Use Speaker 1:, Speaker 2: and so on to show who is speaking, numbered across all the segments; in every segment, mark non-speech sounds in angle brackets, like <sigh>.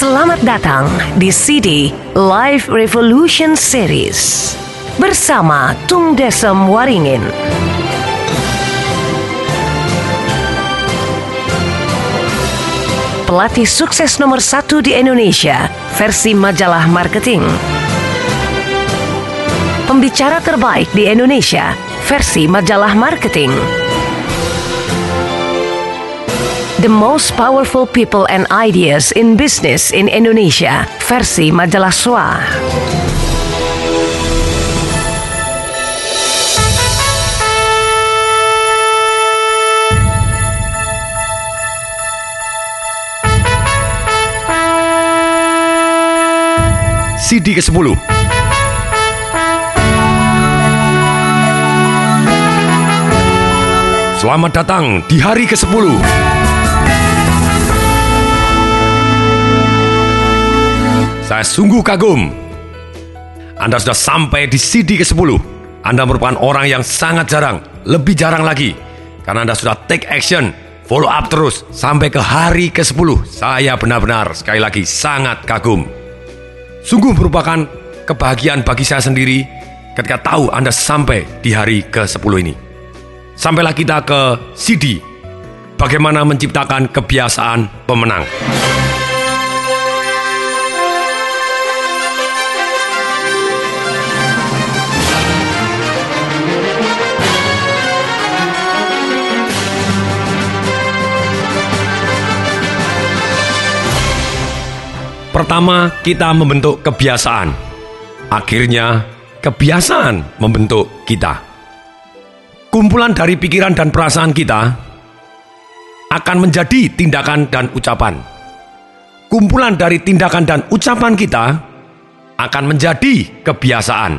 Speaker 1: Selamat datang di CD Live Revolution Series bersama Tung Desem Waringin. Pelatih sukses nomor satu di Indonesia versi majalah marketing. Pembicara terbaik di Indonesia versi majalah marketing. The most powerful people and ideas in business in Indonesia versi majalah SWA.
Speaker 2: CD ke-10 Selamat datang di hari ke-10 Saya sungguh kagum. Anda sudah sampai di CD ke-10 Anda merupakan orang yang sangat jarang Lebih jarang lagi. Karena Anda sudah take action Follow up terus Sampai ke hari ke-10 Saya benar-benar sekali lagi sangat kagum. Sungguh merupakan kebahagiaan bagi saya sendiri ketika tahu Anda sampai di hari ke-10 ini. Sampailah kita ke CD, bagaimana menciptakan kebiasaan pemenang. Pertama, kita membentuk kebiasaan. Akhirnya, kebiasaan membentuk kita. Kumpulan dari pikiran dan perasaan kita akan menjadi tindakan dan ucapan. Kumpulan dari tindakan dan ucapan kita akan menjadi kebiasaan.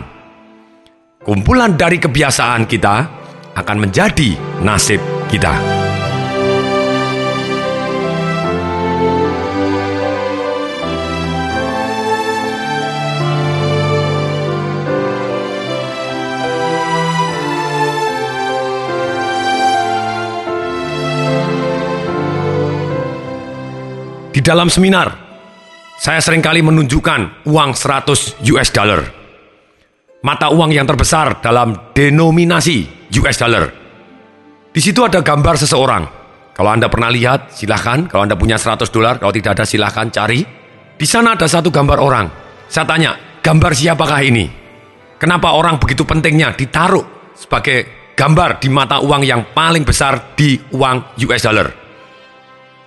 Speaker 2: Kumpulan dari kebiasaan kita akan menjadi nasib kita. Dalam seminar, saya sering kali menunjukkan uang 100 US dollar. Mata uang yang terbesar dalam denominasi US dollar. Di situ ada gambar seseorang. Kalau Anda pernah lihat, silahkan. Kalau Anda punya 100 dolar, kalau tidak ada silahkan cari. Di sana ada satu gambar orang. Saya tanya, gambar siapakah ini? Kenapa orang begitu pentingnya ditaruh sebagai gambar di mata uang yang paling besar di uang US dollar?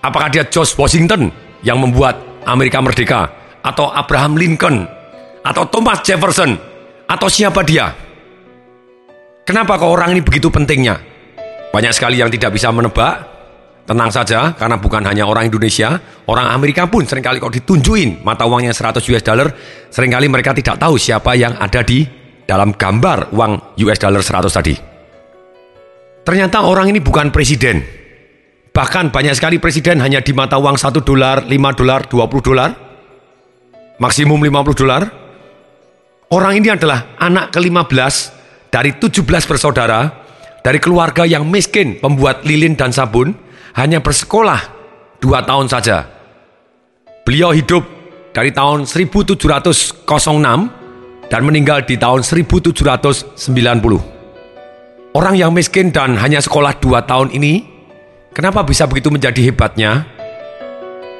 Speaker 2: Apakah dia George Washington yang membuat Amerika merdeka? Atau Abraham Lincoln? Atau Thomas Jefferson? Atau siapa dia? Kenapa kok orang ini begitu pentingnya? Banyak sekali yang tidak bisa menebak. Tenang saja, karena bukan hanya orang Indonesia, orang Amerika pun sering kali kok ditunjuin mata uangnya 100 US dollar, sering kali mereka tidak tahu siapa yang ada di dalam gambar uang US dollar 100 tadi. Ternyata orang ini bukan presiden, Bahkan banyak sekali presiden hanya di mata uang 1 dolar, 5 dolar, 20 dolar. Maksimum 50 dolar. Orang ini adalah anak ke-15 dari 17 bersaudara dari keluarga yang miskin pembuat lilin dan sabun hanya bersekolah 2 tahun saja. Beliau hidup dari tahun 1706 dan meninggal di tahun 1790. Orang yang miskin dan hanya sekolah 2 tahun ini Kenapa bisa begitu menjadi hebatnya?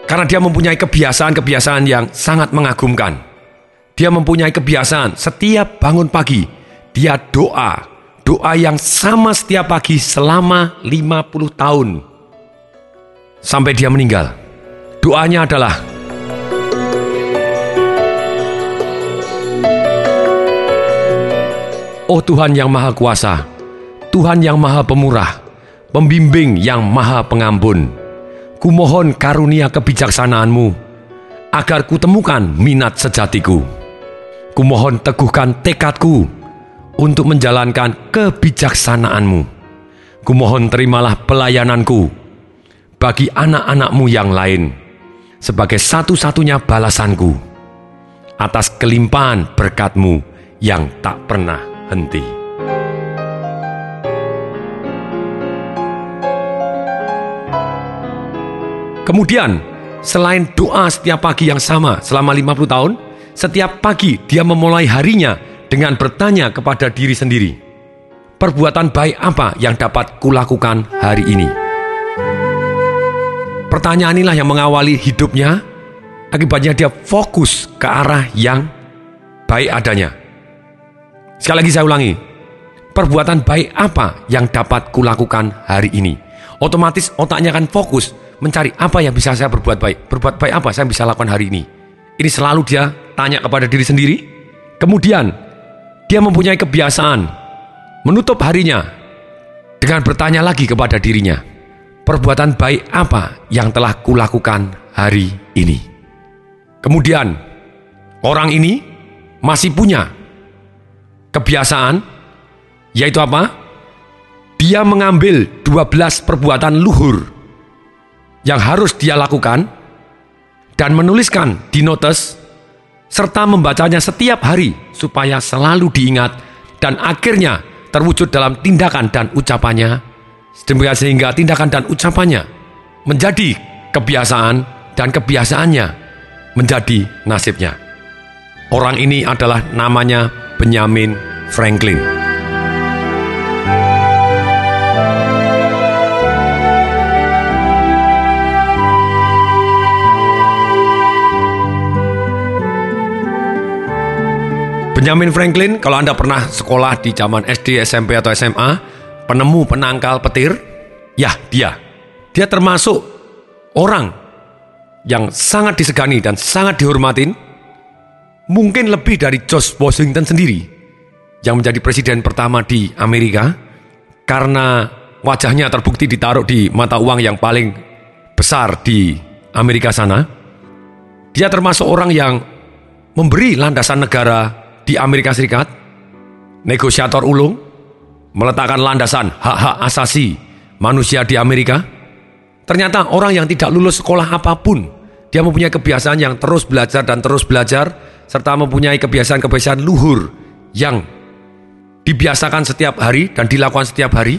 Speaker 2: Karena dia mempunyai kebiasaan-kebiasaan yang sangat mengagumkan. Dia mempunyai kebiasaan setiap bangun pagi, dia doa, doa yang sama setiap pagi selama 50 tahun. Sampai dia meninggal. Doanya adalah, Oh Tuhan yang Maha Kuasa, Tuhan yang Maha Pemurah, pembimbing yang maha pengampun. Kumohon karunia kebijaksanaanmu, agar kutemukan minat sejatiku. Kumohon teguhkan tekadku untuk menjalankan kebijaksanaanmu. Kumohon terimalah pelayananku bagi anak-anakmu yang lain sebagai satu-satunya balasanku atas kelimpahan berkatmu yang tak pernah henti. Kemudian, selain doa setiap pagi yang sama selama 50 tahun, setiap pagi dia memulai harinya dengan bertanya kepada diri sendiri, perbuatan baik apa yang dapat kulakukan hari ini? Pertanyaan inilah yang mengawali hidupnya, akibatnya dia fokus ke arah yang baik adanya. Sekali lagi saya ulangi, perbuatan baik apa yang dapat kulakukan hari ini? Otomatis otaknya akan fokus mencari apa yang bisa saya berbuat baik. Berbuat baik apa saya bisa lakukan hari ini? Ini selalu dia tanya kepada diri sendiri. Kemudian dia mempunyai kebiasaan menutup harinya dengan bertanya lagi kepada dirinya, perbuatan baik apa yang telah kulakukan hari ini? Kemudian orang ini masih punya kebiasaan yaitu apa? Dia mengambil 12 perbuatan luhur yang harus dia lakukan dan menuliskan di notes serta membacanya setiap hari supaya selalu diingat dan akhirnya terwujud dalam tindakan dan ucapannya sehingga tindakan dan ucapannya menjadi kebiasaan dan kebiasaannya menjadi nasibnya. Orang ini adalah namanya Benjamin Franklin. Benjamin Franklin, kalau Anda pernah sekolah di zaman SD, SMP, atau SMA, penemu penangkal petir, ya dia. Dia termasuk orang yang sangat disegani dan sangat dihormatin mungkin lebih dari George Washington sendiri yang menjadi presiden pertama di Amerika karena wajahnya terbukti ditaruh di mata uang yang paling besar di Amerika sana. Dia termasuk orang yang memberi landasan negara di Amerika Serikat, negosiator ulung, meletakkan landasan hak-hak asasi manusia di Amerika. Ternyata orang yang tidak lulus sekolah apa pun, dia mempunyai kebiasaan yang terus belajar dan terus belajar, serta mempunyai kebiasaan-kebiasaan luhur yang dibiasakan setiap hari dan dilakukan setiap hari.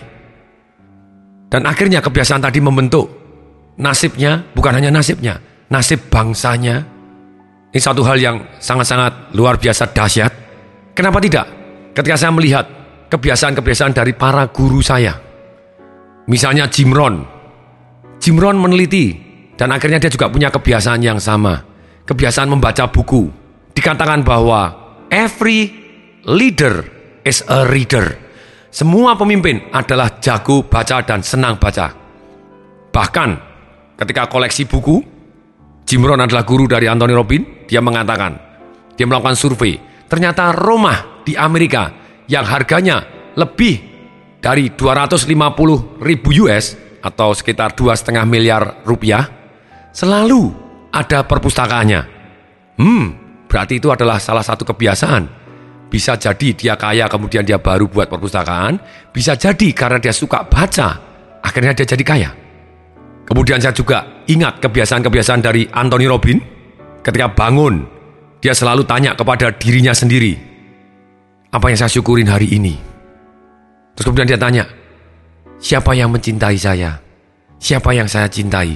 Speaker 2: Dan akhirnya kebiasaan tadi membentuk nasibnya, bukan hanya nasibnya, nasib bangsanya. Ini satu hal yang sangat-sangat luar biasa dahsyat. Kenapa tidak? Ketika saya melihat kebiasaan-kebiasaan dari para guru saya. Misalnya Jim Rohn. Jim Rohn meneliti dan akhirnya dia juga punya kebiasaan yang sama. Kebiasaan membaca buku dikatakan bahwa every leader is a reader. Semua pemimpin adalah jago baca dan senang baca. Bahkan ketika koleksi buku, Jim Rohn adalah guru dari Anthony Robbins, dia mengatakan, dia melakukan survei, ternyata rumah di Amerika yang harganya lebih dari 250 ribu US atau sekitar 2,5 miliar rupiah, selalu ada perpustakaannya. Hmm, Berarti itu adalah salah satu kebiasaan. Bisa jadi dia kaya kemudian dia baru buat perpustakaan, bisa jadi karena dia suka baca, akhirnya dia jadi kaya. Kemudian saya juga ingat kebiasaan-kebiasaan dari Anthony Robin. Ketika bangun, dia selalu tanya kepada dirinya sendiri, apa yang saya syukurin hari ini? Terus kemudian dia tanya, siapa yang mencintai saya? Siapa yang saya cintai?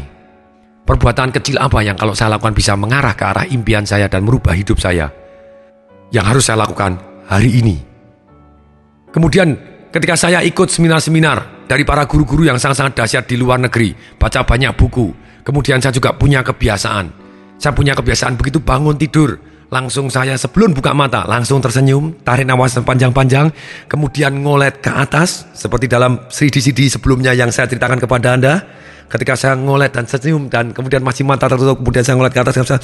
Speaker 2: Perbuatan kecil apa yang kalau saya lakukan bisa mengarah ke arah impian saya dan merubah hidup saya? Yang harus saya lakukan hari ini. Kemudian ketika saya ikut seminar-seminar dari para guru-guru yang sangat-sangat dahsyat di luar negeri, baca banyak buku, kemudian saya juga punya kebiasaan. Saya punya kebiasaan begitu bangun tidur, langsung saya sebelum buka mata langsung tersenyum, tarik nafas panjang-panjang, kemudian ngolet ke atas seperti dalam CD-CD sebelumnya yang saya ceritakan kepada Anda. Ketika saya ngolet dan senyum dan kemudian masih mata tertutup kemudian saya ngolet ke atas saya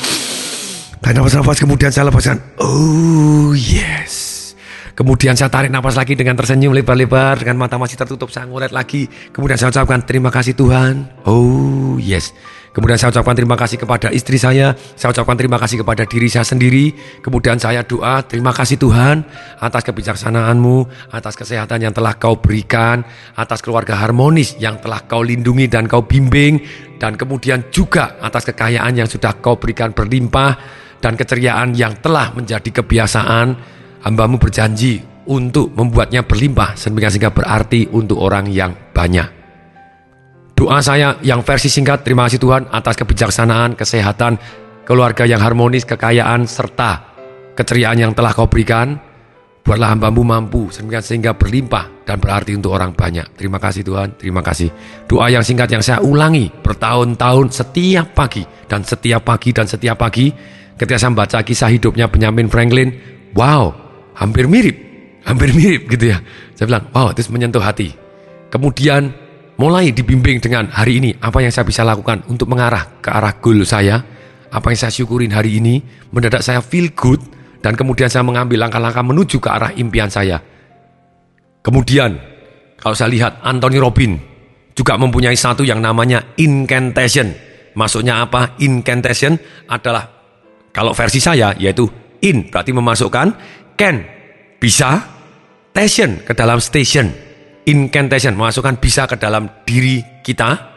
Speaker 2: tarik nafas-nafas kemudian saya lepaskan. Oh yes Kemudian saya tarik nafas lagi dengan tersenyum lebar-lebar dengan mata masih tertutup saya ngolet lagi. Kemudian saya ucapkan terima kasih Tuhan. Oh yes. Kemudian saya ucapkan terima kasih kepada istri saya, saya ucapkan terima kasih kepada diri saya sendiri. Kemudian saya doa, terima kasih Tuhan atas kebijaksanaanmu, atas kesehatan yang telah kau berikan, atas keluarga harmonis yang telah kau lindungi dan kau bimbing, dan kemudian juga atas kekayaan yang sudah kau berikan berlimpah, dan keceriaan yang telah menjadi kebiasaan. Hambamu berjanji untuk membuatnya berlimpah sehingga berarti untuk orang yang banyak. Doa saya yang versi singkat, terima kasih Tuhan atas kebijaksanaan, kesehatan, keluarga yang harmonis, kekayaan, serta keceriaan yang telah kau berikan. Buatlah hambamu mampu sehingga berlimpah dan berarti untuk orang banyak. Terima kasih Tuhan, terima kasih. Doa yang singkat yang saya ulangi bertahun-tahun setiap pagi dan setiap pagi dan setiap pagi ketika saya membaca kisah hidupnya Benjamin Franklin, wow, hampir mirip, hampir mirip gitu ya. Saya bilang, wow, itu menyentuh hati. Kemudian mulai dibimbing dengan hari ini apa yang saya bisa lakukan untuk mengarah ke arah goal saya, apa yang saya syukurin hari ini, mendadak saya feel good, dan kemudian saya mengambil langkah-langkah menuju ke arah impian saya. Kemudian, kalau saya lihat Anthony Robin juga mempunyai satu yang namanya incantation. Maksudnya apa? Incantation adalah kalau versi saya yaitu in berarti memasukkan can bisa station ke dalam station. Incantation memasukkan bisa ke dalam diri kita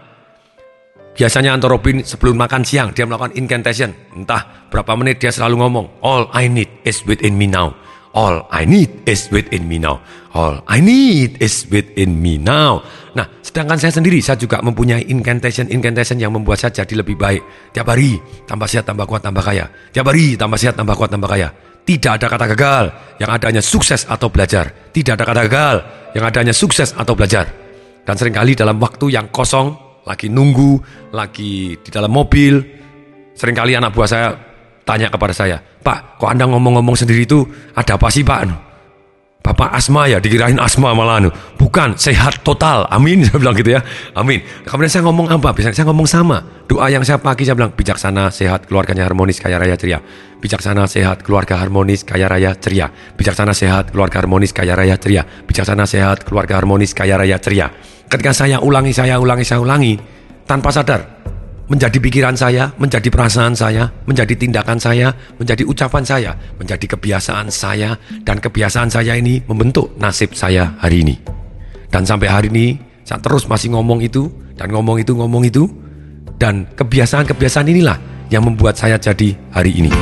Speaker 2: Biasanya Anto Robin sebelum makan siang dia melakukan incantation. Entah berapa menit dia selalu ngomong, All I need is within me now. All I need is within me now. All I need is within me now. Nah, sedangkan saya sendiri, saya juga mempunyai incantation-incantation yang membuat saya jadi lebih baik. Tiap hari, tambah sehat, tambah kuat, tambah kaya. Tiap hari, tambah sehat, tambah kuat, tambah kaya. Tidak ada kata gagal, yang adanya sukses atau belajar. Tidak ada kata gagal, yang adanya sukses atau belajar. Dan sering kali dalam waktu yang kosong, lagi nunggu, lagi di dalam mobil. Seringkali anak buah saya tanya kepada saya, Pak, kok Anda ngomong-ngomong sendiri itu ada apa sih Pak? Bapak asma ya, dikirain asma malah anu. Bukan, sehat total. Amin, <laughs> saya bilang gitu ya. Amin. Kemudian saya ngomong apa? Biasanya saya ngomong sama. Doa yang saya pagi saya bilang, bijaksana, sehat, keluarganya harmonis, kaya raya ceria. Bijaksana, sehat, keluarga harmonis, kaya raya ceria. Bijaksana, sehat, keluarga harmonis, kaya raya ceria. Bijaksana, sehat, keluarga harmonis, kaya raya ceria. Ketika saya ulangi, saya ulangi, saya ulangi, tanpa sadar, menjadi pikiran saya, menjadi perasaan saya, menjadi tindakan saya, menjadi ucapan saya, menjadi kebiasaan saya, dan kebiasaan saya ini membentuk nasib saya hari ini. Dan sampai hari ini, saya terus masih ngomong itu, dan ngomong itu, ngomong itu, dan kebiasaan-kebiasaan inilah yang membuat saya jadi hari ini.